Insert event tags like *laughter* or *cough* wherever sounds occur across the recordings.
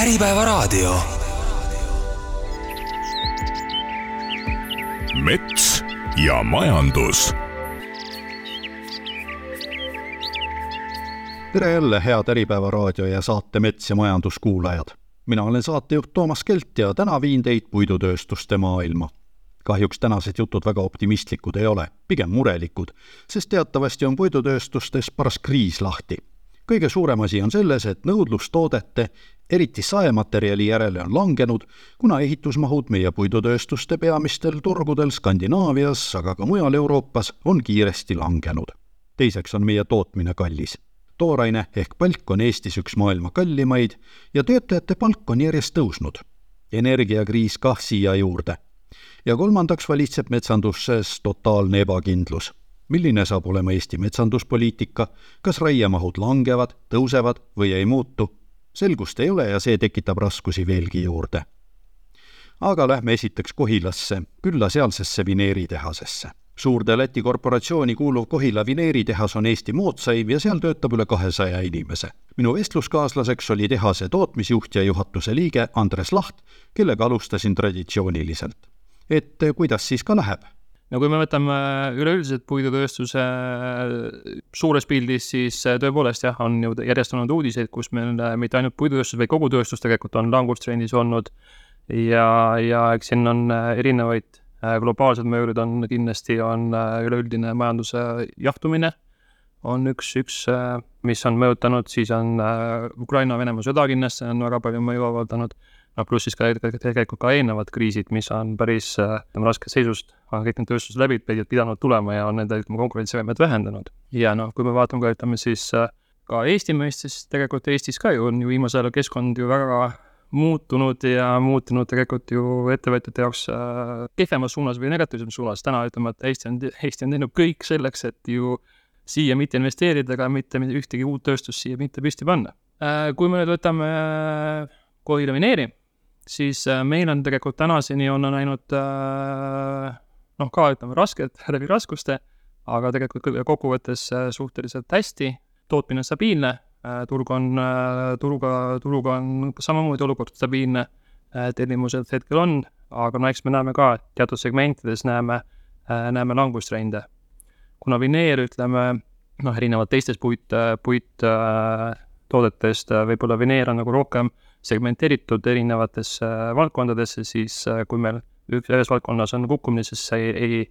Äripäevaraadio. mets ja majandus. tere jälle, head Äripäeva raadio ja saate Mets ja majandus kuulajad. mina olen saatejuht Toomas Kelt ja täna viin teid puidutööstuste maailma. kahjuks tänased jutud väga optimistlikud ei ole, pigem murelikud, sest teatavasti on puidutööstustes paras kriis lahti kõige suurem asi on selles, et nõudlus toodete, eriti saematerjali järele on langenud, kuna ehitusmahud meie puidutööstuste peamistel turgudel Skandinaavias, aga ka mujal Euroopas on kiiresti langenud. teiseks on meie tootmine kallis. tooraine ehk palk on Eestis üks maailma kallimaid ja töötajate palk on järjest tõusnud. energiakriis kah siia juurde. ja kolmandaks valitseb metsanduses totaalne ebakindlus milline saab olema Eesti metsanduspoliitika, kas raiemahud langevad, tõusevad või ei muutu, selgust ei ole ja see tekitab raskusi veelgi juurde. aga lähme esiteks Kohilasse, külla sealsesse vineeritehasesse. suurde Läti korporatsiooni kuuluv Kohila vineeritehas on Eesti moodsaim ja seal töötab üle kahesaja inimese. minu vestluskaaslaseks oli tehase tootmisjuht ja juhatuse liige Andres Laht, kellega alustasin traditsiooniliselt. et kuidas siis ka läheb no kui me võtame üleüldiselt puidutööstuse äh, suures pildis, siis äh, tõepoolest jah, on ju järjest olnud uudiseid, kus meil äh, mitte ainult puidutööstus, vaid kogu tööstus tegelikult on langustrendis olnud. Ja, ja eks siin on erinevaid globaalsed mõjurid on kindlasti, on üleüldine majanduse jahtumine, on üks, üks, mis on mõjutanud, siis on Ukraina-Venemaa sõda kindlasti on väga palju mõju avaldanud noh, pluss siis ka tegelikult ka eelnevad kriisid, mis on päris äh, raskest seisust, on kõik need tööstused läbi pidanud tulema ja on nende, ütleme, konkurentsivõimet vähendanud. ja noh, kui me vaatame ka, ütleme siis äh, ka Eesti mõistes, tegelikult Eestis ka ju on ju viimasel ajal keskkond ju väga muutunud ja muutunud tegelikult ju ettevõtjate jaoks äh, kehvemas suunas või negatiivsemas suunas. täna ütleme, et Eesti on, Eesti on teinud kõik selleks, et ju siia mitte investeerida, aga mitte ühtegi uut tööstust siia mitte püsti panna äh,. kui me nüüd võtame äh, Kohila Vineeri siis äh, meil on tegelikult tänaseni on läinud äh, noh, ka ütleme raskelt läbi raskuste, aga tegelikult kokkuvõttes äh, suhteliselt hästi, tootmine on stabiilne, turg on, turuga, turuga on samamoodi olukord stabiilne, tellimused hetkel on, aga no eks me näeme ka, et teatud segmentides näeme, näeme langustrende. kuna vineer, ütleme, noh, erinevalt teistest puit, puittoodetest võib-olla vineer on nagu rohkem äh, segmenteeritud erinevatesse äh, valdkondadesse, siis äh, kui meil üks, ühes valdkonnas on kukkumine, siis see ei, ei,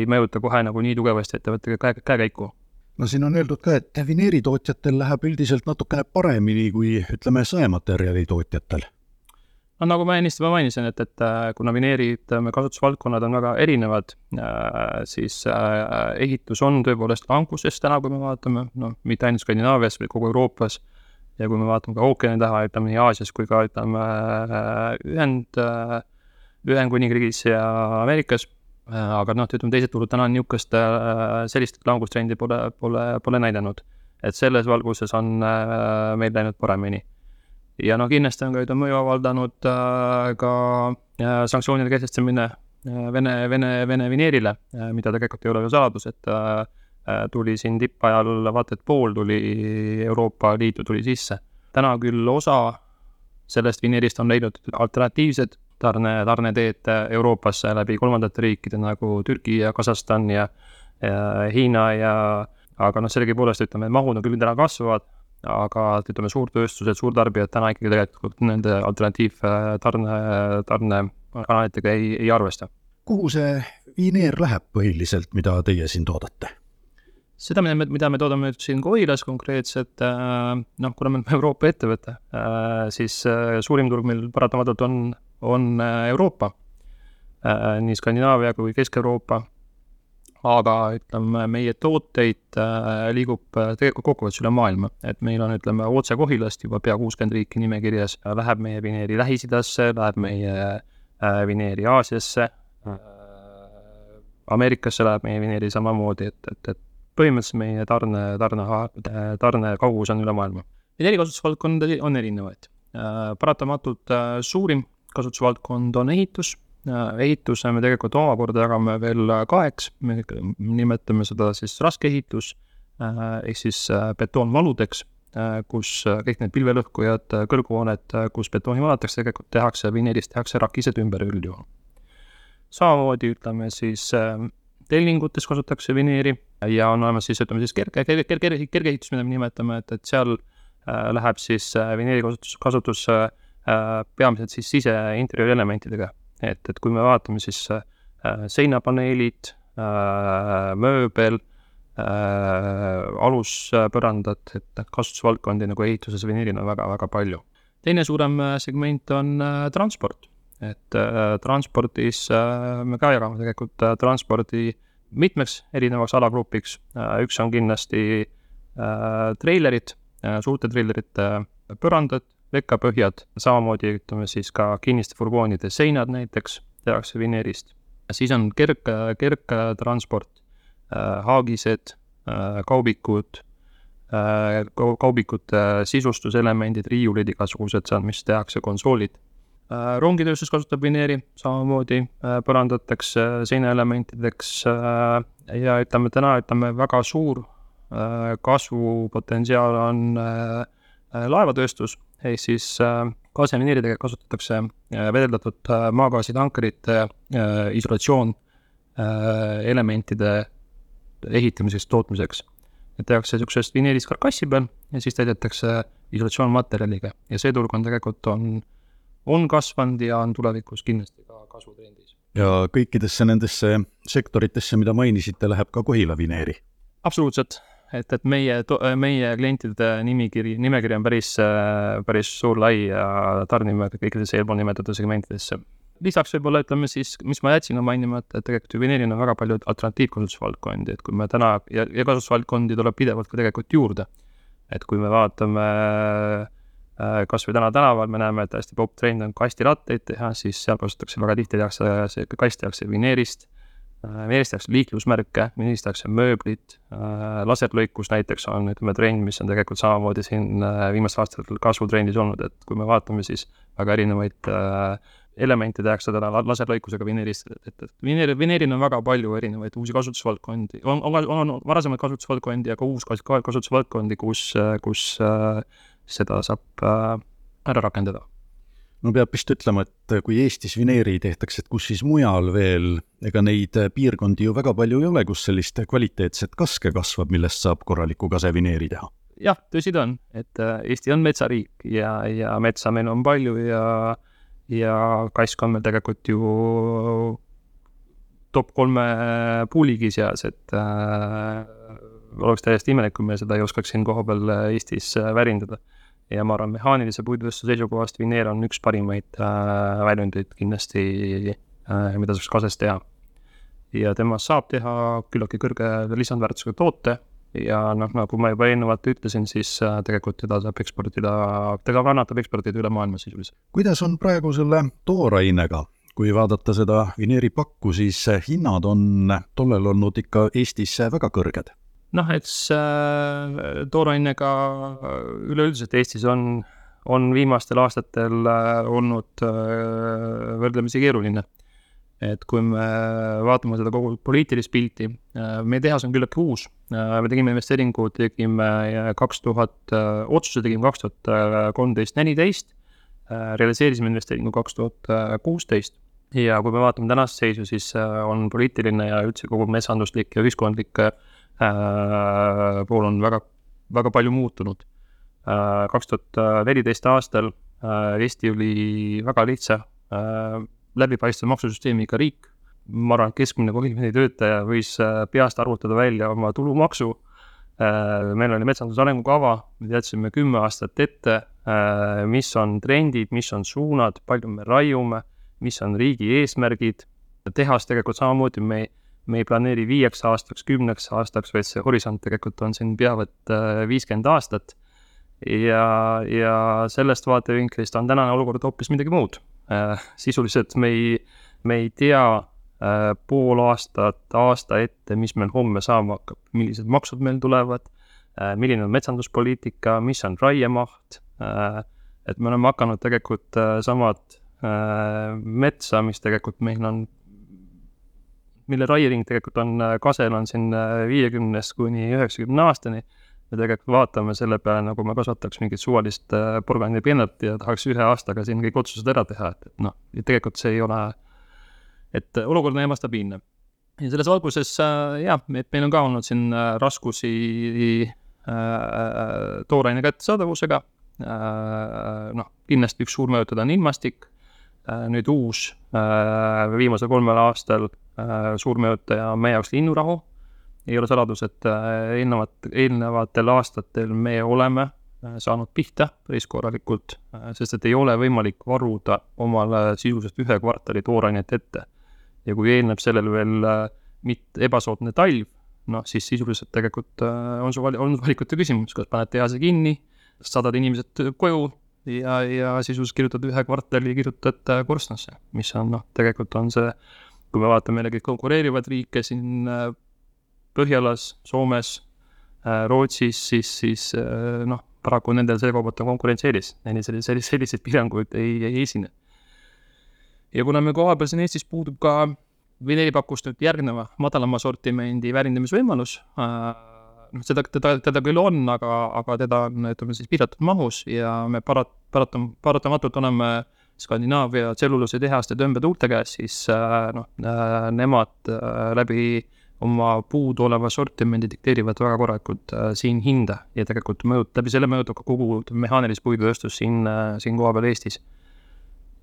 ei mõjuta kohe nagu nii tugevasti ettevõtte käe, käekäiku. no siin on öeldud ka, et vineeritootjatel läheb üldiselt natukene paremini kui ütleme, saematerjali tootjatel no nagu ma ennist juba mainisin, et, et äh, kuna vineeri, ütleme, kasutusvaldkonnad on väga erinevad, siis ehitus on tõepoolest languses täna, kui me vaatame, noh, mitte ainult Skandinaavias, vaid kogu Euroopas ja kui me vaatame ka ookeani taha, ütleme nii Aasias kui ka ütleme ühend, Ühendkuningriigis ja Ameerikas, aga noh, ütleme teised turud täna niisugust, sellist langustrendi pole, pole, pole näidanud. et selles valguses on meil läinud paremini. ja noh, kindlasti on ka, ütleme, mõju avaldanud ka sanktsioonide kehtestamine Vene, Vene, Vene vineerile, mida tegelikult ei ole ju saladus, et Äh, tuli siin tippajal vaata et pool tuli Euroopa Liitu tuli sisse. täna küll osa sellest vineerist on leidnud alternatiivsed tarne, tarneteed Euroopasse läbi kolmandate riikide nagu Türgi ja Kasahstan ja, ja Hiina ja aga noh, sellegipoolest ütleme, mahud on küll täna kasvavad, aga ütleme, suurtööstused, suurtarbijad täna ikkagi tegelikult nende alternatiivtarne, tarnekanalitega ei, ei arvesta. kuhu see vineer läheb põhiliselt, mida teie siin toodate? Seda, mida me, toodame nüüd siin Kohilas konkreetselt, äh, noh, kuna me oleme *laughs* Euroopa ettevõte, äh, siis äh, suurim turg meil paratamatult on, on Euroopa, nii Skandinaavia kui Kesk-Euroopa, aga ütleme, meie tooteid liigub tegelikult kokkuvõttes üle maailma, et meil on, ütleme, otse Kohilast juba pea kuuskümmend riiki nimekirjas, läheb meie vineeri Lähis-Idasse, läheb meie vineeri Aasiasse, Ameerikasse läheb meie vineeri samamoodi, et, et, et põhimõtteliselt meie tarne, tarne, tarnekaugus on üle maailma. Neid erikasutusvaldkondi on erinevaid. Äh, paratamatult äh, suurim kasutusvaldkond on ehitus, äh, ehituse me tegelikult omakorda jagame veel kaheks, me nimetame seda siis raskeehitus ehk siis betoonvaludeks kus kõik need pilvelõhkujad, kõrghooned, kus betooni valatakse, tegelikult tehakse, vineerist tehakse rakised ümber üldjuhul. samamoodi ütleme siis tellingutes kasutatakse vineeri ja on olemas siis ütleme siis kerge, kerge, kerge, kergeehitus, mida me nimetame, et, et seal äh, läheb siis äh, vineeri kasutus, kasutus äh, peamiselt siis siseinteriööri elementidega. et, et kui me vaatame siis äh, seinapaneelid äh,, mööbel äh,, aluspõrandad, et kasutusvaldkondi nagu ehituses vineeril on väga-väga palju. teine suurem äh, segment on äh, transport et äh, transpordis äh, me ka jagame tegelikult äh, transpordi mitmeks erinevaks alagrupiks. Äh,, üks on kindlasti äh, treilerid äh,, suurte treilerite äh, põrandad, lekkapõhjad, samamoodi ütleme siis ka kinniste furgoonide seinad näiteks tehakse vineerist. siis on kerg, kergtransport äh,, haagised äh,, kaubikud äh,, kaubikute sisustuselemendid, riiulid, igasugused seal, mis tehakse, konsoolid rongitööstus kasutab vineeri samamoodi, äh, seinaelementideks äh, ja ütleme täna, ütleme väga suur kasvupotentsiaal on laevatööstus, ehk siis gaasivineeridega kasutatakse vedeldatud maagaasitankerite isolatsioon elementide ehitamiseks, tootmiseks. tehakse niisugusest vineerist karkassi peal ja siis täidetakse isolatsioonmaterjaliga ja see turg on tegelikult, on on kasvanud ja on tulevikus kindlasti ka kasvutrendis. ja kõikidesse nendesse sektoritesse, mida mainisite, läheb ka Kohila vineeri? absoluutselt, et, et meie, meie klientide nimikiri, nimekiri on päris, päris suur, lai ja tarnime kõikidesse eelpool nimetatud segmentidesse. lisaks võib-olla ütleme siis, mis ma jätsin mainimata, et tegelikult ju vineeril on väga palju alternatiivkasutusvaldkondi, et kui me täna ja, ja kasutusvaldkondi tuleb pidevalt ka tegelikult juurde. et kui me vaatame äh, Äh, kas või täna tänaval me näeme, et hästi popp trend on kastiratteid teha, siis seal kasutatakse väga tihti, tehakse see kast tehakse vineerist, äh, vineerist tehakse liiklusmärke, vineerist tehakse mööblit, äh, laserlõikus näiteks on, ütleme, trend, mis on tegelikult samamoodi siin viimastel aastatel kasvutrendis olnud, et kui me vaatame, siis väga erinevaid elemente tehakse täna laserlõikusega vineerist, et, et vineer, vineeril on väga palju erinevaid uusi kasutusvaldkondi, on, on, on varasemaid kasutusvaldkondi ja ka uus kasutusvaldkondi, kus, kus äh, seda saab äh, ära rakendada. no peab vist ütlema, et kui Eestis vineeri tehtakse, et kus siis mujal veel, ega neid piirkondi ju väga palju ei ole, kus sellist kvaliteetset kaske kasvab, millest saab korralikku kasevineeri teha? jah, tõsi ta on, et äh, Eesti on metsariik ja, ja metsa meil on palju ja, ja kask on meil tegelikult ju top kolme puuligi seas, et äh, oleks täiesti imelik, kui me seda ei oskaks siin kohapeal Eestis väärindada ja ma arvan, mehaanilise puidutööstuse seisukohast Vineer on üks parimaid äh, väljundeid kindlasti äh,, mida saaks kases teha. ja temast saab teha küllaltki kõrge lisandväärtusega toote ja noh, nagu ma juba eelnevalt ütlesin, siis äh, tegelikult teda saab eksportida, teda kannatab eksportida üle maailma sisuliselt. kuidas on praegu selle toorainega? kui vaadata seda vineeri pakku, siis hinnad on tollel olnud ikka Eestis väga kõrged noh, eks äh, toorainega üleüldiselt Eestis on, on viimastel aastatel äh, olnud äh, võrdlemisi keeruline. et kui me vaatame seda kogu poliitilist pilti äh,, meie tehas on küllaltki uus. Äh,, me tegime investeeringu, tegime kaks tuhat, otsuse tegime kaks tuhat kolmteist, neliteist, äh, realiseerisime investeeringu kaks tuhat kuusteist. Ja kui me vaatame tänast seisu, siis äh, on poliitiline ja üldse kogu metsanduslik ja ühiskondlik äh, Äh, pool on väga, väga palju muutunud. Äh, kaks tuhat neliteist aastal äh, Eesti oli väga lihtsa läbipaistva maksusüsteemiga riik. ma arvan, et keskmine politseitöötaja võis peast arvutada välja oma tulumaksu. meil oli metsanduse arengukava, me teadsime kümme aastat ette, mis on trendid, mis on suunad, palju me raiume, mis on riigi eesmärgid. tehas tegelikult samamoodi me me ei planeeri viieks aastaks, kümneks aastaks, vaid see horisont tegelikult on siin peaaegu äh, viiskümmend aastat. ja, ja sellest vaatevinklist on tänane olukord hoopis midagi muud. Äh, sisuliselt me ei, me ei tea äh, pool aastat, aasta ette, mis meil homme saama hakkab, millised maksud meil tulevad, milline on metsanduspoliitika, mis on raiemaht, et me oleme hakanud tegelikult samad metsa, mis tegelikult meil on mille raiering tegelikult on, äh, kasel on siin äh, viiekümnest kuni üheksakümne aastani, me tegelikult vaatame selle peale, nagu me kasvataks mingit suvalist äh, porgandipinnat ja tahaks ühe aastaga siin kõik otsused ära teha, et, et noh, tegelikult see ei ole, et olukord on ebastabiilne. ja selles valguses jah, et meil on ka olnud siin raskusi tooraine kättesaadavusega. Noh, kindlasti üks suur mõjutada on ilmastik. Nüüd uus viimasel kolmel aastal suur mõjutaja on meie jaoks linnurahu ei ole saladus, et äh, eelnevat, eelnevatel aastatel me oleme äh, saanud pihta päris korralikult, äh, sest et ei ole võimalik varuda omale sisuliselt ühe kvartali toorainet ette. ja kui eelneb sellele veel mitte ebasoodne talv, noh siis sisuliselt tegelikult on su vali-, on valikute küsimus, kas paned tehase kinni, saadad inimesed koju ja, ja sisuliselt kirjutad ühe kvartali, kirjutad korstnasse, mis on noh, tegelikult on see, kui me vaatame jällegi konkureerivaid riike siin Põhjalas, Soomes, äh, Rootsis, siis, siis äh, noh, paraku nendel selle koha pealt on konkurentsieelis, neil selliseid, selliseid piiranguid ei, ei esine. ja kuna meil kohapeal siin Eestis puudub ka vineeripakust nüüd järgneva madalama sortimendi väärindamisvõimalus äh,, noh, seda, teda, teda küll on, aga, aga teda on, ütleme siis piiratud mahus ja me parat-, paratam-, paratamatult oleme Skandinaavia tselluloositehaste tõmbetuulte käes, siis äh, noh äh,, nemad äh, läbi oma puuduoleva sortimendi dikteerivad väga korralikult siin hinda ja tegelikult mõjut-, läbi selle mõjutab ka kogu mehaanilist puidutööstus siin siin kohapeal Eestis.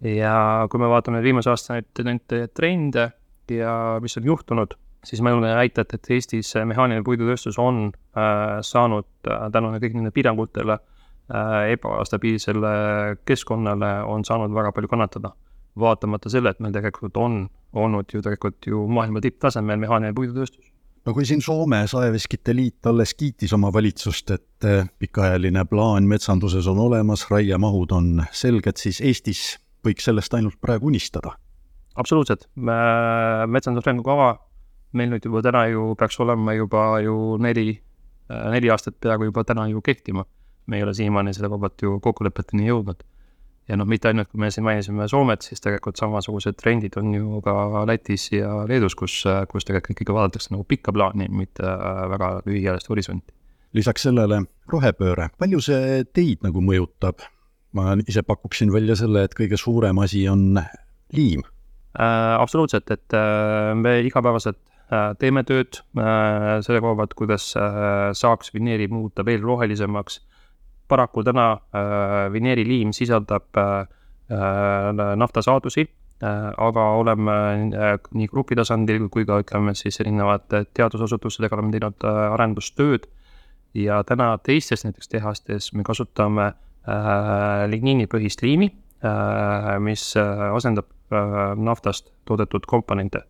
ja kui me vaatame viimase aasta neid, neid trende ja mis on juhtunud, siis ma julgen väita, et, et Eestis mehaaniline puidutööstus on äh, saanud äh, tänu kõik nendele piirangutele äh, ebastabiilsele keskkonnale, on saanud väga palju kannatada vaatamata selle, et meil tegelikult on olnud ju tegelikult ju maailma tipptasemel mehaaniline puidutööstus. no kui siin Soome Saeveskite Liit alles kiitis oma valitsust, et eh, pikaajaline plaan metsanduses on olemas, raiemahud on selged, siis Eestis võiks sellest ainult praegu unistada? absoluutselt, metsanduse arengukava meil nüüd juba täna ju peaks olema juba ju neli, neli aastat peaaegu juba täna ju kehtima. Me ei ole siiamaani selle vabalt ju kokkulepeteni jõudnud ja noh, mitte ainult, kui me siin mainisime Soomet, siis tegelikult samasugused trendid on ju ka Lätis ja Leedus, kus, kus tegelikult ikkagi vaadatakse nagu pikka plaani, mitte väga lühiajalist horisonti. lisaks sellele rohepööre, palju see teid nagu mõjutab? ma ise pakuksin välja selle, et kõige suurem asi on liim äh,. absoluutselt, et äh, me igapäevaselt äh, teeme tööd äh, selle koha pealt, kuidas äh, saaks vineeri muuta veel rohelisemaks paraku täna äh, vineeriliim sisaldab äh, äh, naftasaadusi äh,, aga oleme äh, nii grupi tasandil kui ka ütleme siis erinevate teadusasutustega oleme teinud äh, arendustööd. Ja täna teistes näiteks tehastes me kasutame äh, ligniinipõhist liimi äh,, mis äh, asendab äh, naftast toodetud komponente.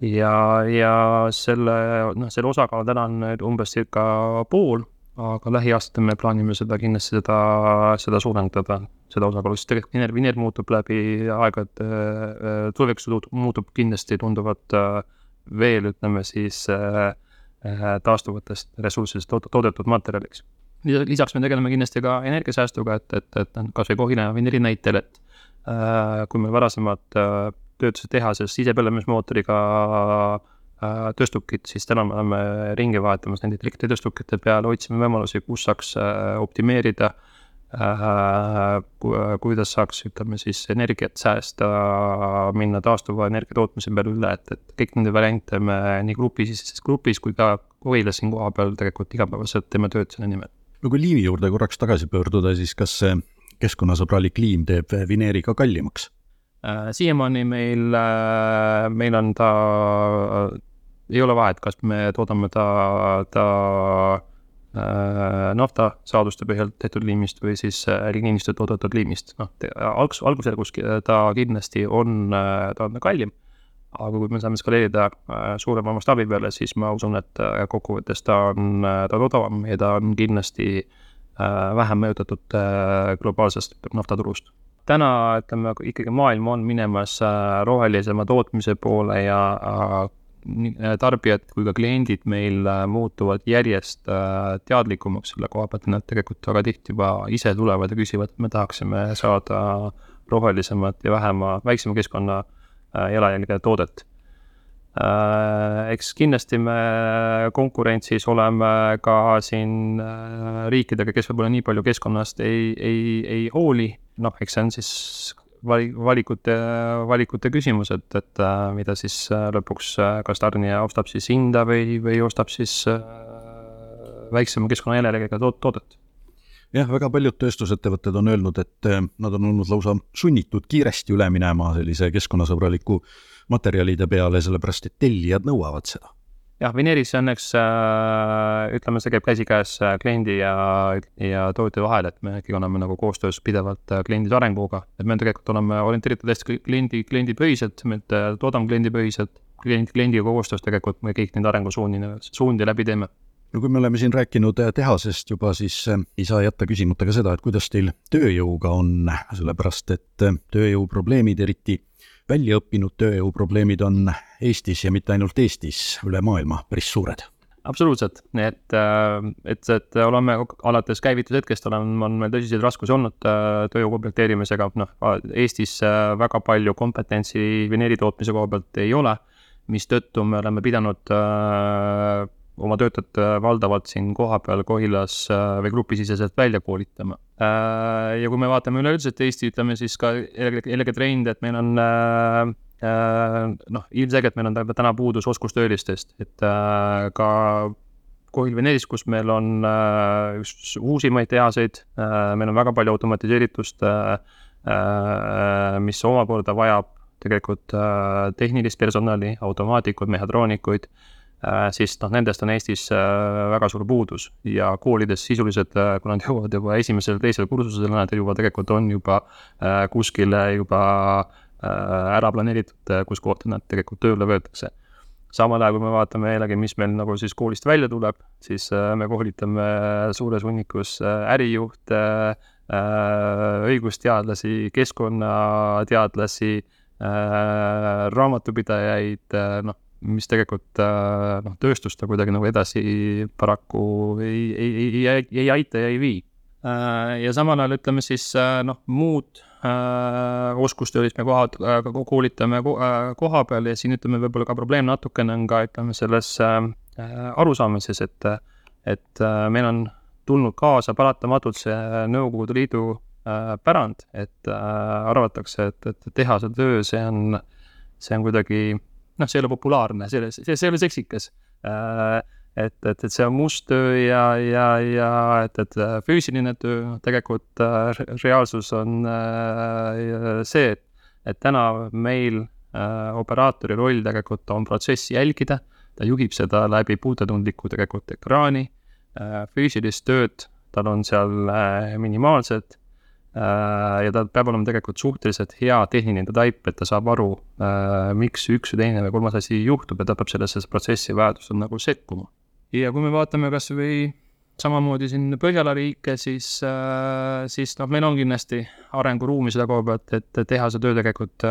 Ja, ja selle, noh, selle osakaal täna on umbes circa pool aga lähiaastatel me plaanime seda kindlasti seda, seda suurendada, seda osakaalu, sest tegelikult vineer, vineer muutub läbi aegade, äh, tulevikus muutub kindlasti tunduvalt äh, veel, ütleme siis äh, taastuvatest ressurssidest toodetud materjaliks. lisaks me tegeleme kindlasti ka energiasäästuga, et, et, et kas või Kohila vineeri näitel, et kui meil varasemad töötasid tehases sisepõlemismootoriga Äh, tööstukit, siis täna me oleme ringi vahetamas nende elektritõstukite peale, otsime võimalusi, kus saaks äh, optimeerida äh,, kuidas saaks, ütleme siis energiat säästa, minna taastuva energia tootmise peale üle, et, et kõik nende variante me nii grupis, grupis kui ka Koilas siin kohapeal tegelikult igapäevaselt teeme tööd selle nimel. no kui liimi juurde korraks tagasi pöörduda, siis kas see keskkonnasõbralik liim teeb vineeri ka kallimaks? Äh, siiamaani meil, meil on ta ei ole vahet, kas me toodame ta, ta äh, naftasaaduste põhjal tehtud liimist või siis äh, ligniinist toodetud liimist, noh, algus, algusjärgus ta kindlasti on, äh, ta on kallim. aga kui me saame skaleerida äh, suurema mastaabi peale, siis ma usun, et äh, kokkuvõttes ta on, äh, ta on odavam ja ta on kindlasti äh, vähem mõjutatud äh, globaalsest naftaturust täna ütleme ikkagi maailm on minemas äh, rohelisema tootmise poole ja Äh, tarbijad kui ka kliendid meil äh, muutuvad järjest äh, teadlikumaks selle koha pealt, nad tegelikult väga tihti juba ise tulevad ja küsivad, et me tahaksime saada rohelisemat ja vähema, väiksema keskkonna jalajälge toodet. eks kindlasti me konkurentsis oleme ka siin riikidega, kes võib-olla nii palju keskkonnast ei, ei, ei hooli, noh, eks see on siis vali-, valikute, valikute küsimus, et, et mida siis lõpuks kas tarnija ostab siis hinda või, või ostab siis väiksema keskkonnajäljedega to toodet jah, väga paljud tööstusettevõtted on öelnud, et nad on olnud lausa sunnitud kiiresti üle minema sellise keskkonnasõbraliku materjalide peale, sellepärast et tellijad nõuavad seda. Jah, Veneeris õnneks äh, ütleme, see käib käsikäes äh, kliendi ja, ja tootja vahel, et me ikkagi oleme nagu koostöös pidevalt äh, kliendide arenguga, et me tegelikult oleme orienteeritud hästi kliendi, kliendipõhiselt, me toodame kliendipõhiselt, klient, kliendiga koostöös tegelikult me kõik neid arengusuundi, suundi läbi teeme. No kui me oleme siin rääkinud äh, tehasest juba, siis äh, ei saa jätta küsimata ka seda, et kuidas teil tööjõuga on, sellepärast et äh, tööjõuprobleemid, eriti väljaõppinud tööjõuprobleemid on Eestis ja mitte ainult Eestis, üle maailma päris suured. Absoluutselt, et, et, et oleme alates käivitushetkest on, on meil tõsiseid raskusi olnud tööjõu komplekteerimisega, noh, Eestis väga palju kompetentsi vineeri tootmise koha pealt ei ole, mistõttu me oleme pidanud oma töötajat äh, valdavalt siin kohapeal Kohilas äh, või grupisiseselt välja koolitama. Äh, ja kui me vaatame üleüldiselt Eesti, ütleme siis ka jällegi trend, et meil on noh, ilmselgelt meil on täna puudus oskustöölistest, et ka Kohil Veneeris, kus meil on üks uusimaid tehaseid, meil on väga palju automatiseeritust, mis omakorda vajab tegelikult tehnilist personali, automaatikuid, mehhatroonikuid siis noh, nendest on Eestis äh, väga suur puudus ja koolides sisuliselt, äh, kui nad *laughs* jõuavad juba esimesele-teisele kursusele, nad juba tegelikult on juba kuskile juba ära planeeritud, kus kohta nad tegelikult tööle võetakse. samal ajal, kui me vaatame jällegi, mis meil nagu siis koolist välja tuleb, siis me koolitame suures hunnikus ärijuhte, õigusteadlasi, keskkonnateadlasi, raamatupidajaid, noh mis tegelikult äh, noh, tööstust kuidagi nagu edasi paraku ei, ei, ei, ei, ei aita ja ei vii. Äh, ja samal ajal ütleme siis äh, noh, muud oskustöölist me kohad, koolitame koha peal ja siin ütleme, võib-olla ka probleem natukene on ka ütleme selles arusaamises, et, et meil on tulnud kaasa paratamatult see Nõukogude Liidu pärand, et arvatakse, et, et tehase töö, see on, see on kuidagi noh, see ei ole populaarne, see, see, see ei ole seksikas. Äh, et, et, et see on must töö ja, ja, ja et, et äh, füüsiline töö, noh tegelikult äh, reaalsus on äh, see, et, et täna meil äh, operaatori roll tegelikult on protsessi jälgida, ta juhib seda läbi puutetundliku tegelikult ekraani. Äh,, füüsilist tööd tal on seal äh, minimaalselt ja ta peab olema tegelikult suhteliselt hea tehniline taip, et ta saab aru, äh, miks üks või teine või kolmas asi juhtub ja ta peab sellesse protsessi vajadusel nagu sekkuma. ja kui me vaatame kas või samamoodi siin Põhjala riike, siis, äh, siis noh, meil on kindlasti arenguruumi selle koha pealt, et teha see töö tegelikult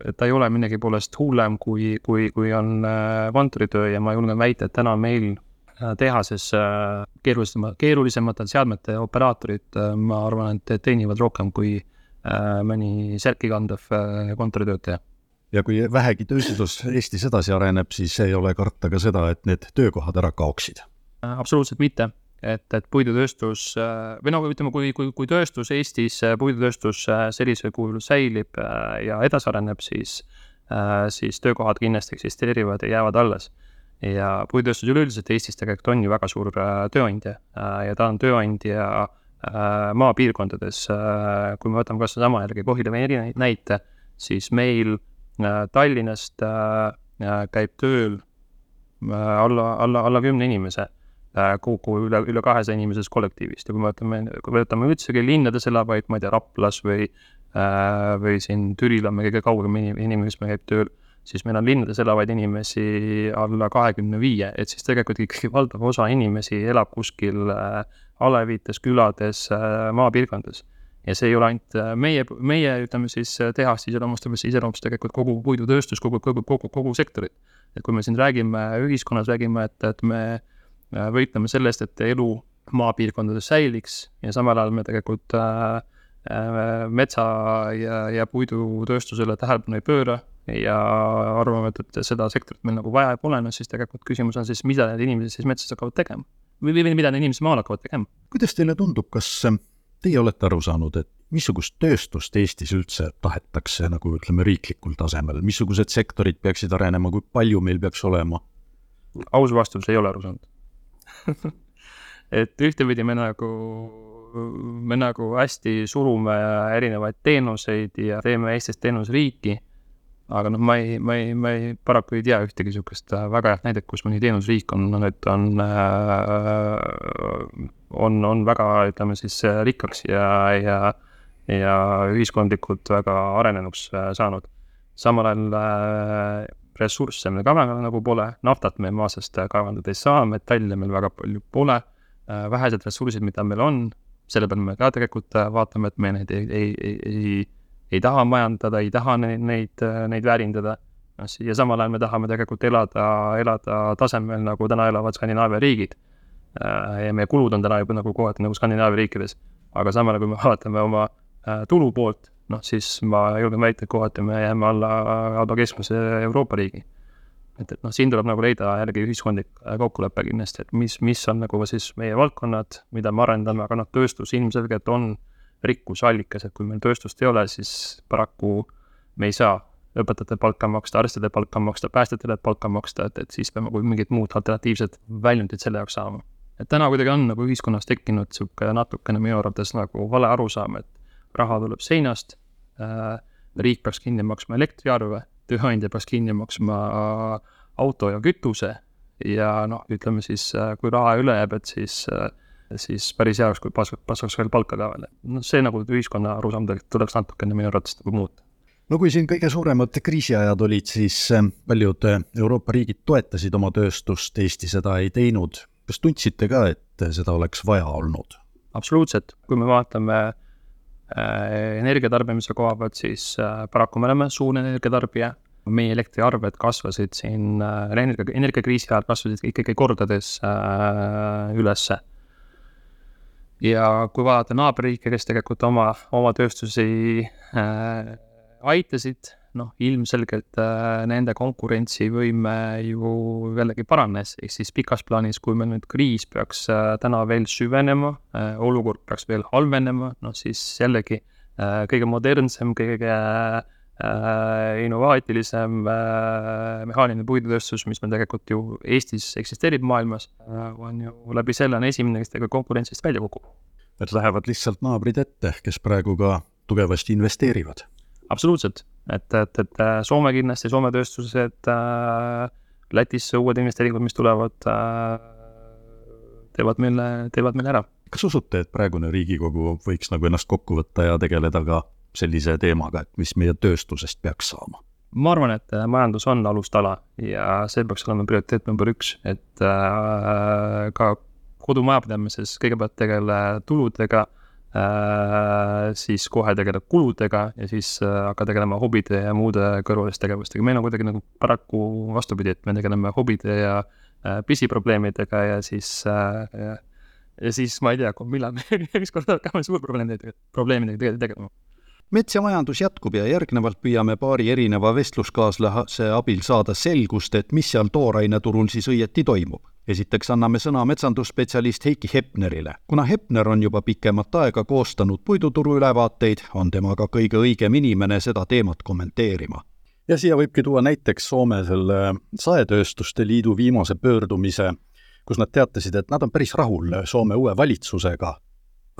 et ta ei ole millegi poolest hullem, kui, kui, kui on kontoritöö ja ma julgen väita, et täna meil Äh, tehases äh, keerulisema, keerulisemate seadmete operaatorid, äh, ma arvan, et teenivad rohkem kui mõni särki kandev kontoritöötaja. Ja kui vähegi tööstus Eestis edasi areneb, siis ei ole karta ka seda, et need töökohad ära kaoksid? absoluutselt mitte, et, et puidutööstus või no ütleme, kui, kui, kui tööstus Eestis, puidutööstus sellisel kujul säilib ja edasi areneb, siis, siis töökohad kindlasti eksisteerivad ja jäävad alles ja puidutööstus üleüldiselt Eestis tegelikult on ju väga suur äh, tööandja äh, ja ta on tööandja äh, maapiirkondades, kui me võtame kas või sama jällegi Kohila näite, siis meil Tallinnast käib tööl alla, alla, alla kümne inimese kogu üle, üle kahesaja inimesest kollektiivist. Ja kui me võtame, kui me võtame üldsegi linnades elavaid, ma ei tea, Raplas või või siin Türil on meil kõige kaugem inimene, kes meil käib tööl siis meil on linnades elavaid inimesi alla kahekümne viie, et siis tegelikult ikkagi valdav osa inimesi elab kuskil äh, alevites, külades, äh, maapiirkondades. ja see ei ole ainult äh, meie, meie ütleme siis tehast iseloomustab, see iseloomustab tegelikult kogu puidutööstus, kogu, kogu, kogu, kogu sektorit. et kui me siin räägime ühiskonnas, räägime, et, et me võitleme sellest, et elu maapiirkondades säiliks ja samal ajal me tegelikult äh, metsa ja, ja puidutööstusele tähelepanu ei pööra ja arvame, et, et seda sektorit meil nagu vaja pole, no siis tegelikult küsimus on siis, mida need inimesed siis metsas hakkavad tegema. või, või mida need inimesed maal hakkavad tegema. kuidas teile tundub, kas teie olete aru saanud, et missugust tööstust Eestis üldse tahetakse nagu ütleme, riiklikul tasemel, missugused sektorid peaksid arenema, kui palju meil peaks olema? aus vastus, ei ole aru saanud *laughs* et ühtepidi me nagu, me nagu hästi surume erinevaid teenuseid ja teeme Eestist teenusriiki aga noh, ma ei, ma ei, ma ei, paraku ei tea ühtegi niisugust äh, väga head näidet, kus mõni teenusriik on, nüüd on äh,, on, on väga, ütleme siis äh, rikkaks ja, ja, ja ühiskondlikult väga arenenuks saanud. samal ajal ressursse meil ka väga nagu pole, naftat me maa seest kaevandada ei saa, metalle meil väga palju pole äh,, vähesed ressursid, mida meil on, selle peale me ka tegelikult vaatame, et me neid ei, ei, ei, ei ei taha majandada, ei taha neid, neid, neid väärindada. noh, ja samal ajal me tahame tegelikult elada, elada tasemel, nagu täna elavad Skandinaavia riigid. Äh, ja meie kulud on täna juba nagu kohati nagu Skandinaavia riikides. aga samal ajal, kui me *laughs* vaatame oma äh, tulu poolt, noh siis ma julgen väita, et kohati me jääme alla, alla keskmise Euroopa riigi. Et, et noh, siin tuleb nagu leida jällegi ühiskondlik äh, kokkulepe kindlasti, et mis, mis on nagu siis meie valdkonnad, mida me arendame, aga noh, tööstus ilmselgelt on rikkusallikas, et kui meil tööstust ei ole, siis paraku me ei saa õpetajatele palka maksta, arstidele palka maksta, päästjatele palka maksta, et, et siis peame mingid muud alternatiivsed väljundid selle jaoks saama. et täna kuidagi on nagu ühiskonnas tekkinud niisugune natukene minu arvates nagu vale arusaam, et raha tuleb seinast äh,, riik peaks kinni maksma elektriarve, tööandja peaks kinni maksma auto ja kütuse ja noh, ütleme siis, äh, kui raha üle jääb, et siis äh, siis päris hea oleks, kui pas-, passaks veel palka ka veel. noh, see nagu ühiskonna arusaam tuleks natukene minu arvates nagu muuta. no kui siin kõige suuremad kriisiajad olid, siis paljud Euroopa riigid toetasid oma tööstust, Eesti seda ei teinud. kas tundsite ka, et seda oleks vaja olnud? absoluutselt, kui me vaatame äh, energiatarbimise koha pealt, siis äh, paraku me oleme suur energiatarbija. Meie elektriarved kasvasid siin äh, energia, energiakriisi ajal kasvasid ikkagi kordades äh, ülesse. Ja kui vaadata naaberriike, kes tegelikult oma, oma tööstusi äh, aitasid, noh, ilmselgelt äh, nende konkurentsivõime ju jällegi paranes, ehk siis pikas plaanis, kui meil nüüd kriis peaks äh, täna veel süvenema äh,, olukord peaks veel halvenema, noh siis jällegi kõige modernsem, kõige innovaatilisem mehaaniline puidutööstus, mis meil tegelikult ju Eestis eksisteerib maailmas on ju läbi selle on esimene, kes tegelikult konkurentsist välja kukub. et lähevad lihtsalt naabrid ette, kes praegu ka tugevasti investeerivad? absoluutselt, et, et, et äh, Soome kindlasti, Soome tööstused äh,, Lätisse uued investeeringud, mis tulevad äh,, teevad meile, teevad meile ära. kas usute, et praegune Riigikogu võiks nagu ennast kokku võtta ja tegeleda ka sellise teemaga, et mis meie tööstusest peaks saama? ma arvan, et äh, majandus on alustala ja see peaks olema prioriteet number üks, et äh, ka kodumajapidamises kõigepealt tegele tuludega siis kohe tegeleb kuludega ja siis äh, hakka tegelema hobide ja muude kõrvaliste tegevustega. meil on kuidagi nagu paraku vastupidi, et me tegeleme hobide ja äh, pisiprobleemidega ja siis äh, ja, ja siis ma ei tea, millal me *laughs* ükskord hakkame suurprobleemidega, probleemidega tegelema mets ja majandus jätkub ja järgnevalt püüame paari erineva vestluskaaslase abil saada selgust, et mis seal tooraineturul siis õieti toimub. esiteks anname sõna metsandusspetsialist Heiki Hepnerile. kuna Hepner on juba pikemat aega koostanud puiduturu ülevaateid, on tema ka kõige õigem inimene seda teemat kommenteerima ja siia võibki tuua näiteks Soome selle Saetööstuste Liidu viimase pöördumise, kus nad teatasid, et nad on päris rahul Soome uue valitsusega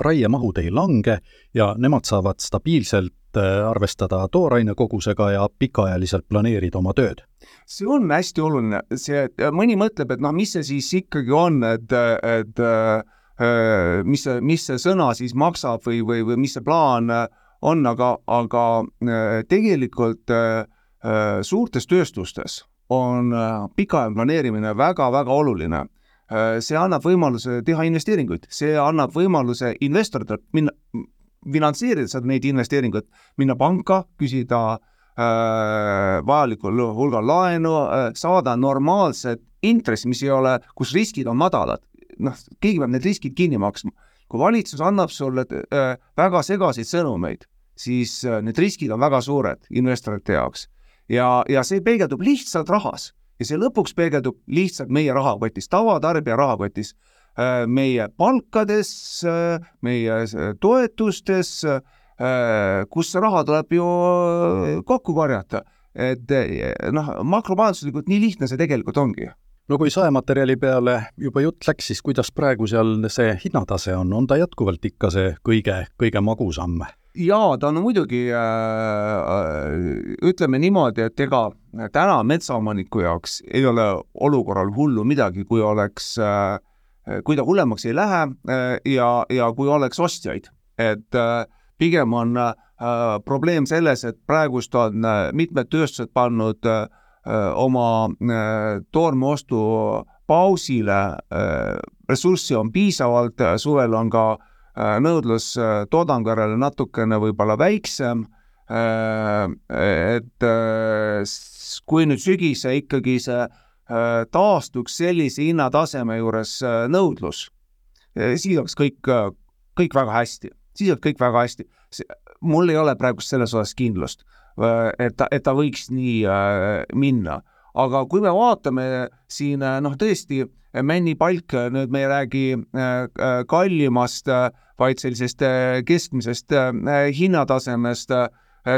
raiemahud ei lange ja nemad saavad stabiilselt äh, arvestada tooraine kogusega ja pikaajaliselt planeerida oma tööd. see on hästi oluline, see, mõni mõtleb, et noh, mis see siis ikkagi on, et, et äh, mis see, mis see sõna siis maksab või, või, või mis see plaan on, aga, aga äh, tegelikult suurtes tööstustes on pikaajaline planeerimine väga-väga oluline Äh, see annab võimaluse teha investeeringuid, see annab võimaluse investoritel minna, finantseerida seda, neid investeeringuid, minna panka, küsida äh, vajalikul hulgal laenu äh,, saada normaalset intressi, mis ei ole, kus riskid on madalad. noh, keegi peab need riskid kinni maksma. kui valitsus annab sulle äh, väga segaseid sõnumeid, siis äh, need riskid on väga suured investorite jaoks ja, ja see peegeldub lihtsalt rahas ja see lõpuks peegeldub lihtsalt meie rahakotis, tavatarbija rahakotis, äh, meie palkades, meie toetustes, kus see raha tuleb ju kokku korjata. et noh, makromajanduslikult nii lihtne see tegelikult ongi no kui saematerjali peale juba jutt läks, siis kuidas praegu seal see hinnatase on, on ta jätkuvalt ikka see kõige, kõige magusam? Jaa, ta on muidugi äh,, ütleme niimoodi, et ega täna metsaomaniku jaoks ei ole olukorral hullu midagi, kui oleks äh,, kui ta hullemaks ei lähe äh, ja, ja kui oleks ostjaid, et äh, pigem on äh, probleem selles, et praegust on äh, mitmed tööstused pannud äh, oma toormeostu pausile, ressurssi on piisavalt, suvel on ka nõudlus toodangu järele natukene võib-olla väiksem, et kui nüüd sügise ikkagi see taastuks sellise hinnataseme juures nõudlus, siis oleks kõik, kõik väga hästi, siis oleks kõik väga hästi. mul ei ole praegust selles osas kindlust Äh, et ta, et ta võiks nii äh, minna. aga kui me vaatame siin äh, noh, tõesti männipalk, nüüd me ei räägi kallimast, vaid sellisest keskmisest hinnatasemest,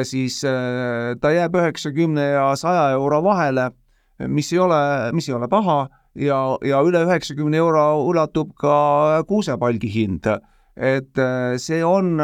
siis ta jääb üheksakümne ja saja euro vahele, mis ei ole, mis ei ole paha ja, ja üle üheksakümne euro ulatub ka kuusepalgi hind. et see on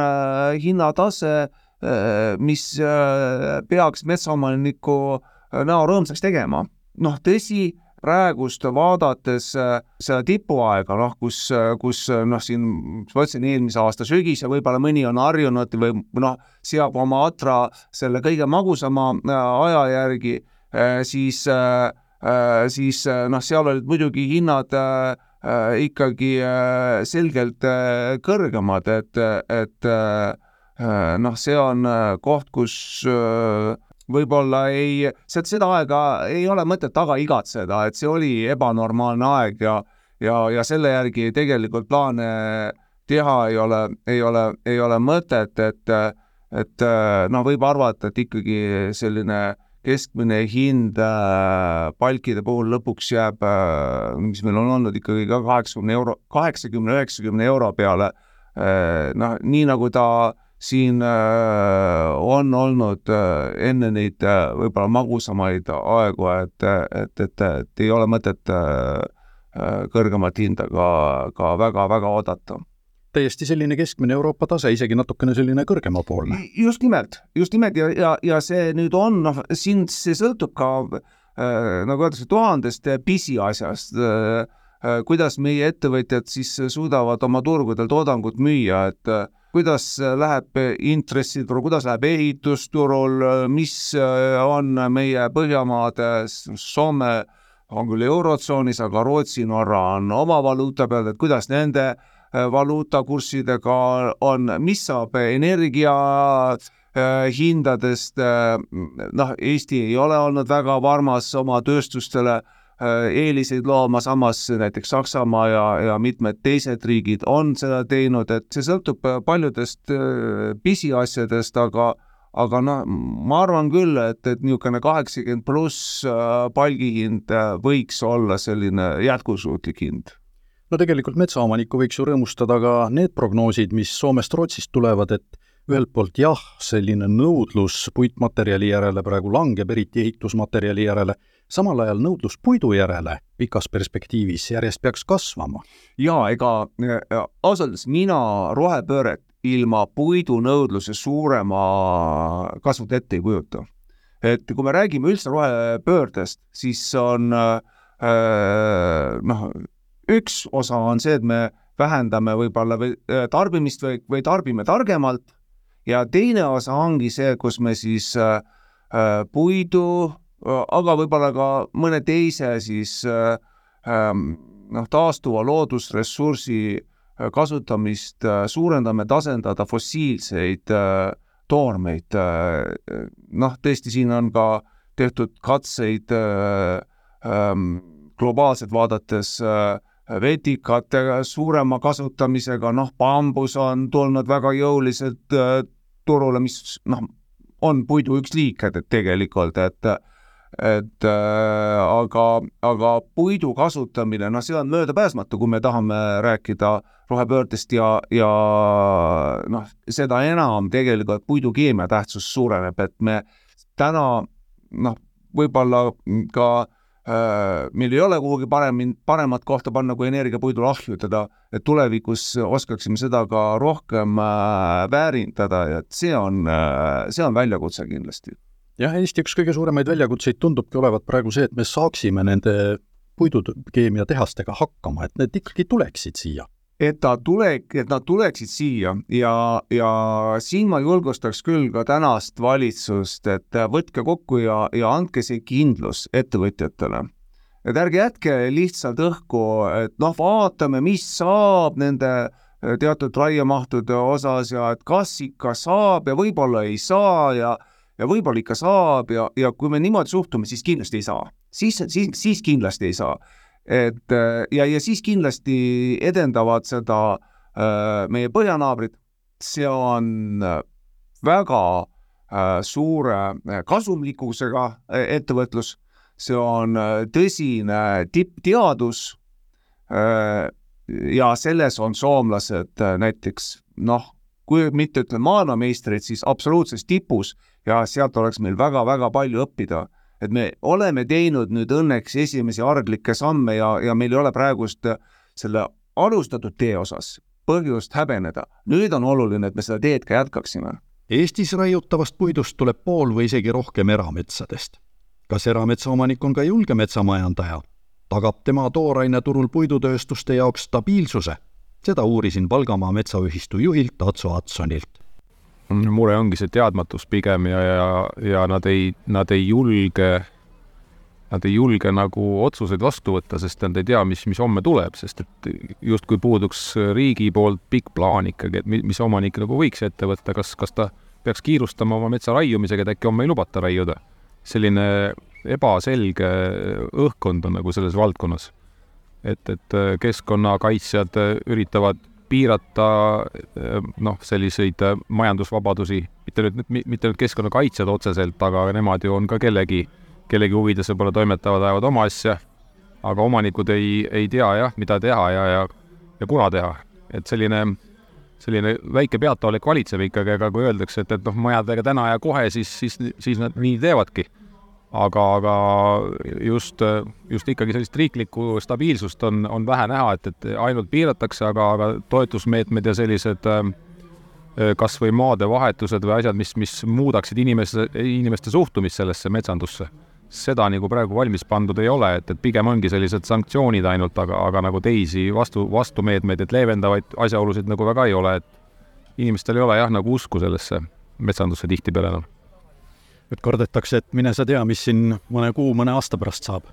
hinnatase Äh, mis äh, peaks metsaomaniku äh, näo rõõmsaks tegema. noh, tõsi, praegust vaadates seda tipuaega, noh, kus, kus noh, siin ma ütlesin, eelmise aasta sügis ja võib-olla mõni on harjunud või noh, seab oma atra selle kõige magusama aja järgi, siis, siis noh, seal olid muidugi hinnad ikkagi selgelt kõrgemad, et, et Äh, noh, see on äh, koht, kus äh, võib-olla ei, seda aega ei ole mõtet taga igatseda, et see oli ebanormaalne aeg ja ja, ja selle järgi tegelikult plaane teha ei ole, ei ole, ei ole mõtet, et et noh, võib arvata, et ikkagi selline keskmine hind äh, palkide puhul lõpuks jääb äh,, mis meil on olnud ikkagi ka kaheksakümne euro, kaheksakümne, üheksakümne euro peale äh,, noh, nii nagu ta äh, siin äh, on olnud äh, enne neid äh, võib-olla magusamaid aegu, et, et, et, et ei ole mõtet kõrgemat hinda ka, ka väga-väga oodata täiesti selline keskmine Euroopa tase, isegi natukene selline kõrgemapoolne. just nimelt, just nimelt ja, ja, ja see nüüd on, noh, siin see sõltub ka äh, nagu öeldakse, tuhandest pisiasjast äh,, kuidas meie ettevõtjad siis suudavad oma turgudel toodangut müüa, et äh, kuidas läheb intressiturul, kuidas läheb ehitusturul, mis on meie Põhjamaades, Soome on küll Eurotsoonis, aga Rootsi, Norra on oma valuuta peal, et kuidas nende äh, valuutakurssidega on, mis saab energia äh, hindadest, äh, noh, Eesti ei ole olnud väga varmas oma tööstustele Äh, eeliseid looma, samas näiteks Saksamaa ja, ja mitmed teised riigid on seda teinud, et see sõltub äh, paljudest äh, pisiasjadest, aga aga noh, ma arvan küll, et, et niisugune kaheksakümmend pluss palgihind võiks olla selline jätkusuutlik hind. No tegelikult metsaomanikku võiks ju rõõmustada ka need prognoosid, mis Soomest-Rootsist tulevad, et ühelt poolt jah, selline nõudlus puitmaterjali järele praegu langeb, eriti ehitusmaterjali järele, samal ajal nõudlus puidu järele pikas perspektiivis järjest peaks kasvama. jaa, ega äh, ausalt öeldes mina rohepööret ilma puidunõudluse suurema kasvut ette ei kujuta. et kui me räägime üldse rohepöördest, siis on äh, noh, üks osa on see, et me vähendame võib-olla või äh, tarbimist või, või tarbime targemalt ja teine osa ongi see, kus me siis puidu aga võib-olla ka mõne teise siis ähm, noh, taastuva loodusressursi kasutamist suurendame, tasandada fossiilseid toormeid. noh, tõesti, siin on ka tehtud katseid ähm, globaalselt vaadates vetikate suurema kasutamisega, noh, bambus on tulnud väga jõuliselt turule, mis noh, on puidu üks liik, tegelikult, et et äh, aga, aga puidu kasutamine, noh, see on möödapääsmatu, kui me tahame rääkida rohepöördest ja, ja noh, seda enam tegelikult puidukeemia tähtsus suureneb, et me täna noh, võib-olla ka äh, meil ei ole kuhugi parem, paremat kohta panna kui energiapuidule ahjutada, et tulevikus oskaksime seda ka rohkem äh, väärindada ja et see on äh,, see on väljakutse kindlasti jah, Eesti üks kõige suuremaid väljakutseid tundubki olevat praegu see, et me saaksime nende puidukeemiatehastega hakkama, et need ikkagi tuleksid siia. et ta tule, et nad tuleksid siia ja, ja siin ma julgustaks küll ka tänast valitsust, et võtke kokku ja, ja andke see kindlus ettevõtjatele. et ärge jätke lihtsalt õhku, et noh, vaatame, mis saab nende teatud raiemahtude osas ja et kas ikka saab ja võib-olla ei saa ja ja võib-olla ikka saab ja, ja kui me niimoodi suhtume, siis kindlasti ei saa. siis, siis, siis kindlasti ei saa. et ja, ja siis kindlasti edendavad seda äh, meie põhjanaabrid, see on väga äh, suure kasumlikkusega ettevõtlus, see on tõsine tippteadus äh, ja selles on soomlased näiteks noh, kui mitte ütleme maailmameistrid, siis absoluutses tipus ja sealt oleks meil väga-väga palju õppida. et me oleme teinud nüüd õnneks esimesi arglikke samme ja, ja meil ei ole praegust selle alustatud tee osas põhjust häbeneda. nüüd on oluline, et me seda teed ka jätkaksime. Eestis raiutavast puidust tuleb pool või isegi rohkem erametsadest. kas erametsaomanik on ka julge metsamajandaja? tagab tema tooraineturul puidutööstuste jaoks stabiilsuse seda uurisin Valgamaa Metsaühistu juhilt Atso Atsonilt. mure ongi see teadmatus pigem ja, ja, ja nad ei, nad ei julge, nad ei julge nagu otsuseid vastu võtta, sest nad ei tea, mis, mis homme tuleb, sest et justkui puuduks riigi poolt pikk plaan ikkagi, et mis omanik nagu võiks ette võtta, kas, kas ta peaks kiirustama oma metsa raiumisega, et äkki homme ei lubata raiuda. selline ebaselge õhkkond on nagu selles valdkonnas et, et äh, keskkonnakaitsjad äh, üritavad piirata äh, noh, selliseid majandusvabadusi, mitte nüüd, mitte nüüd keskkonnakaitsjad otseselt, aga nemad ju on ka kellegi, kellegi huvides võib-olla toimetavad, ajavad oma asja, aga omanikud ei, ei tea jah, mida teha ja, ja, ja kuna teha. et selline, selline väike peataolek valitseb ikkagi, aga kui öeldakse, et, et noh, majadega täna ja kohe, siis, siis, siis nad nii teevadki aga, aga just, just ikkagi sellist riiklikku stabiilsust on, on vähe näha, et, et ainult piiratakse, aga, aga toetusmeetmed ja sellised äh, kas või maadevahetused või asjad, mis, mis muudaksid inimeste, inimeste suhtumist sellesse metsandusse, seda nagu praegu valmis pandud ei ole, et, et pigem ongi sellised sanktsioonid ainult, aga, aga nagu teisi vastu, vastumeetmeid, et leevendavaid asjaolusid nagu väga ei ole, et inimestel ei ole jah, nagu usku sellesse metsandusse tihtipeale enam. no et kardetakse, et mine sa tea, mis siin mõne kuu, mõne aasta pärast saab?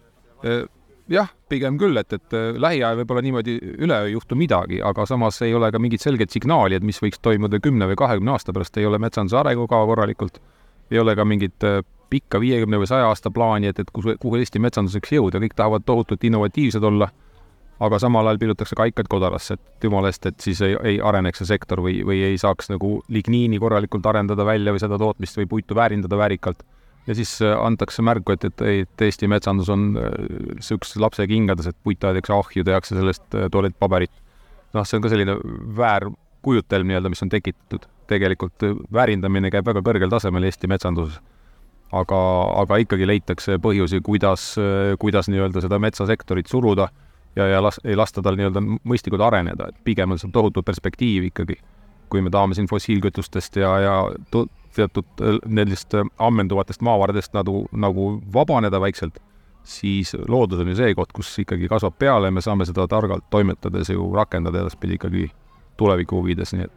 jah, pigem küll, et, et lähiajal võib-olla niimoodi üleöö ei juhtu midagi, aga samas ei ole ka mingit selget signaali, et mis võiks toimuda kümne või kahekümne aasta pärast, ei ole metsanduse arengukava korralikult, ei ole ka mingit pikka viiekümne või saja aasta plaani, et, et kuhu, kuhu Eesti metsandus võiks jõuda, kõik tahavad tohutult innovatiivsed olla aga samal ajal pillutakse kaikaid kodarasse, et jumala eest, et siis ei, ei areneks see sektor või, või ei saaks nagu ligniini korralikult arendada välja või seda tootmist või puitu väärindada väärikalt. ja siis äh, antakse märku, et, et, et Eesti metsandus on niisuguses äh, lapse kingades, et puit aetakse ahju, tehakse sellest äh, tualettpaberit. noh, see on ka selline väärkujutelm nii-öelda, mis on tekitatud. tegelikult väärindamine käib väga kõrgel tasemel Eesti metsanduses aga, aga ikkagi leitakse põhjusi, kuidas, kuidas nii-öelda seda metsasektorit suruda ja, ja las-, ei lasta tal nii-öelda mõistlikult areneda, et pigem on see tohutu perspektiiv ikkagi. kui me tahame siin fossiilkütustest ja, ja teatud äh, nendest äh, ammenduvatest maavaradest nagu, nagu vabaneda vaikselt, siis loodus on ju see koht, kus ikkagi kasvab peale ja me saame seda targalt toimetades ju rakendada edaspidi ikkagi tuleviku huvides, nii et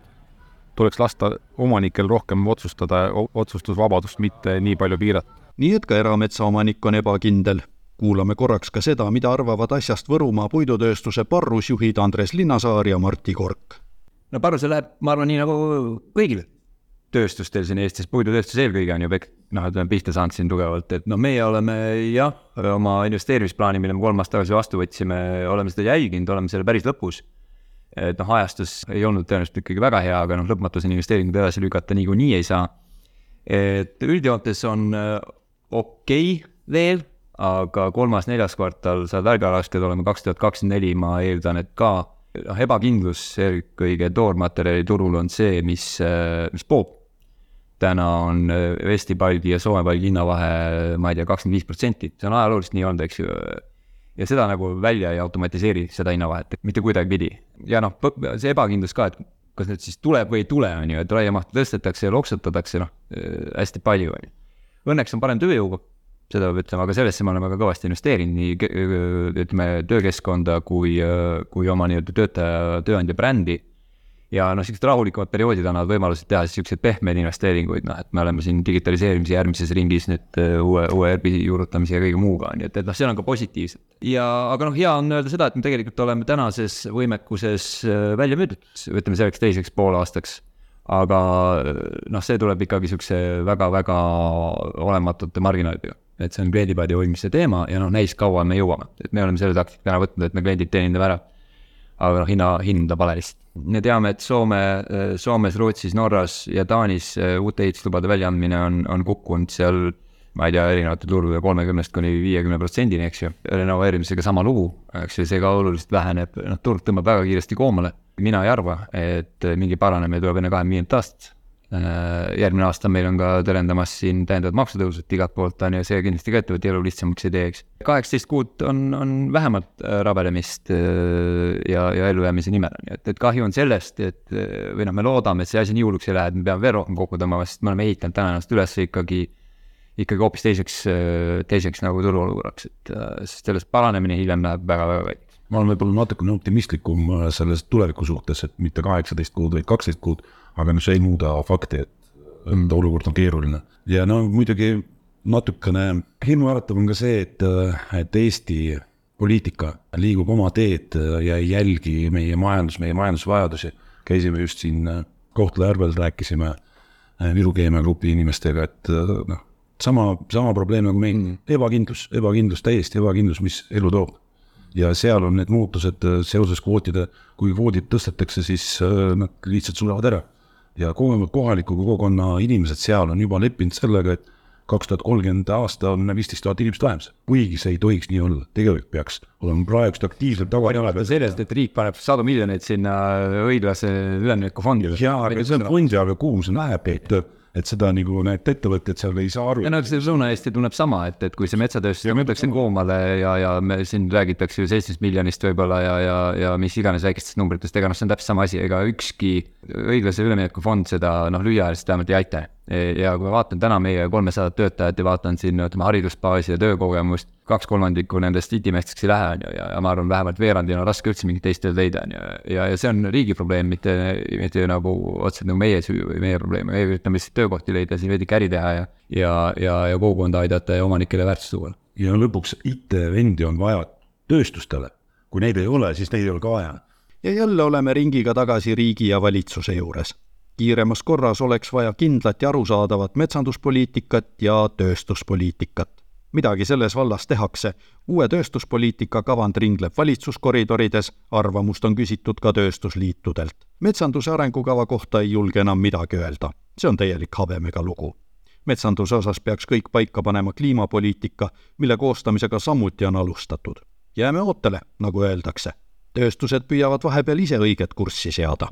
tuleks lasta omanikel rohkem otsustada, otsustusvabadust mitte nii palju piirata. nii et ka erametsaomanik on ebakindel kuulame korraks ka seda, mida arvavad asjast Võrumaa puidutööstuse parrusjuhid Andres Linnasaar ja Martti Kork. no parrusel läheb, ma arvan, nii nagu kõigil. tööstustel siin Eestis, puidutööstus eelkõige on ju pek-, noh, ütleme pihta saanud siin tugevalt, et noh, meie oleme jah, oma investeerimisplaani, mille me kolm aastat tagasi vastu võtsime, oleme seda jälginud, oleme selle päris lõpus. et noh, ajastus ei olnud tõenäoliselt ikkagi väga hea, aga noh, lõpmatuseni investeeringuid edasi lükata niikuinii ei saa. et üldjoontes on äh, okei okay veel, aga kolmas-neljas kvartal saab väga rasked olema, kaks tuhat kakskümmend neli ma eeldan, et ka noh, ebakindlus eelkõige toormaterjaliturul on see, mis, mis poob. täna on vestipalgi ja soomepalgi hinnavahe, ma ei tea, kakskümmend viis protsenti, see on ajalooliselt nii olnud, eks ju. ja seda nagu välja ei automatiseeri, seda hinnavahet, mitte kuidagipidi. ja noh, see ebakindlus ka, et kas nüüd siis tuleb või ei tule, on ju, et raiemahtu tõstetakse ja loksutatakse, noh, hästi palju, on ju. Õnneks on parem tööjõuga seda peab ütlema, aga sellesse me oleme ka kõvasti investeerinud, nii ütleme, töökeskkonda kui, kui oma nii-öelda töötaja, tööandja brändi. ja noh, siuksed rahulikumad perioodid annavad võimaluse teha siis siukseid pehmeid investeeringuid, noh, et me oleme siin digitaliseerimise järgmises ringis nüüd uue, uue ERP-i juurutamise ja kõige muuga, nii et, et noh, seal on ka positiivset. ja aga noh, hea on öelda seda, et me tegelikult oleme tänases võimekuses välja müüdud, ütleme selleks teiseks poolaastaks aga noh, see tuleb ikkagi siukse väga-väga olematute marginaalidega et see on kliendipaadi hoidmise teema ja noh, näis kaua me jõuame, et me oleme selle taktika täna võtnud, et me kliendid teenindame ära. aga noh, hinna, hind on pale lihtsalt. me teame, et Soome, Soomes, Rootsis, Norras ja Taanis äh, uute ehituslubade väljaandmine on, on kukkunud seal ma ei tea, erinevate turgude kolmekümnest kuni viiekümne protsendini, eks ju. renoveerimisega sama lugu, eks ju, see ka oluliselt väheneb, noh, turg tõmbab väga kiiresti koomale. mina ei arva, et mingi paranemine tuleb enne kahekümne viiendat aastat järgmine aasta meil on ka tõrendamas siin täiendavad maksutõusud igalt poolt on ju, see kindlasti ka ettevõtte elu lihtsamaks ei teeks. kaheksateist kuud on, on vähemalt äh, rabelemist äh, ja, ja ellujäämise nimel on ju, et, et kahju on sellest, et või noh, me loodame, et see asi nii hulluks ei lähe, et me peame veel rohkem kokku tõmbama, sest me oleme ehitanud täna ennast üles ikkagi ikkagi hoopis teiseks, teiseks nagu turuolukorraks, et sest sellest paranemine hiljem läheb väga-väga kalliks. Ma olen võib-olla natukene optimistlikum selles tuleviku suhtes, et mitte kaheksateist kuud, vaid kaksteist kuud aga noh, see ei muuda fakti, et, mm. olukord on keeruline. ja no muidugi natukene hirmuäratav on ka see, et, et Eesti poliitika liigub oma teed ja ei jälgi meie majandus, meie majandusvajadusi. käisime just siin Kohtla-Järvel, rääkisime Viru Keemia Grupi inimestega, et noh, sama, sama probleem nagu meil mm., ebakindlus, ebakindlus, täiesti ebakindlus, mis elu toob. Ja seal on need muutused seoses kvootide, kui kvoodid tõstetakse, siis nad lihtsalt surevad ära ja kohaliku kogukonna inimesed seal on juba leppinud sellega, et kaks tuhat kolmkümmend aasta on viisteist tuhat inimest vähem, kuigi see ei tohiks nii olla, tegelikult peaks olema praegust aktiivselt tagajärjel. sellest, et riik paneb sadu miljoneid sinna õiglase ülemineku fondi. jaa, aga see on fondi, aga kuhu see läheb, et et seda nagu need ettevõtted seal ei saa aru. ja no see Lõuna-Eesti tunneb sama, et, et kui see metsatööstus võetakse koomale ja, ja me siin räägitakse ju seitsmest miljonist võib-olla ja, ja, ja mis iganes väikestest numbritest, ega noh, see on täpselt sama asi, ega ükski õiglase ülemineku fond seda noh, lühiajaliselt vähemalt ei aita ja kui ma vaatan täna meie kolmesadat töötajat ja vaatan siin ütleme haridusbaasi ja töökogemust, kaks kolmandikku nendest itimeesteks ei lähe, on ju, ja, ja ma arvan, vähemalt veerandil on raske üldse mingit teist tööd leida, on ju. ja, ja see on riigi probleem, mitte, mitte nagu otseselt nagu meie süü või meie probleem, me üritame lihtsalt töökohti leida, siin veidike äri teha ja, ja, ja, ja kogukonda aidata ja omanikele väärtust tuua. ja lõpuks IT-vendi on vaja tööstustele, kui neid ei ole, siis neid ei ole ka vaja. ja jälle oleme ringiga tagasi riigi ja valitsuse juures kiiremas korras oleks vaja kindlat ja arusaadavat metsanduspoliitikat ja tööstuspoliitikat. midagi selles vallas tehakse, uue tööstuspoliitika kavand ringleb valitsuskoridorides, arvamust on küsitud ka tööstusliitudelt. metsanduse arengukava kohta ei julge enam midagi öelda, see on täielik habemega lugu metsanduse osas peaks kõik paika panema kliimapoliitika, mille koostamisega samuti on alustatud. jääme ootele, nagu öeldakse. tööstused püüavad vahepeal ise õiget kurssi seada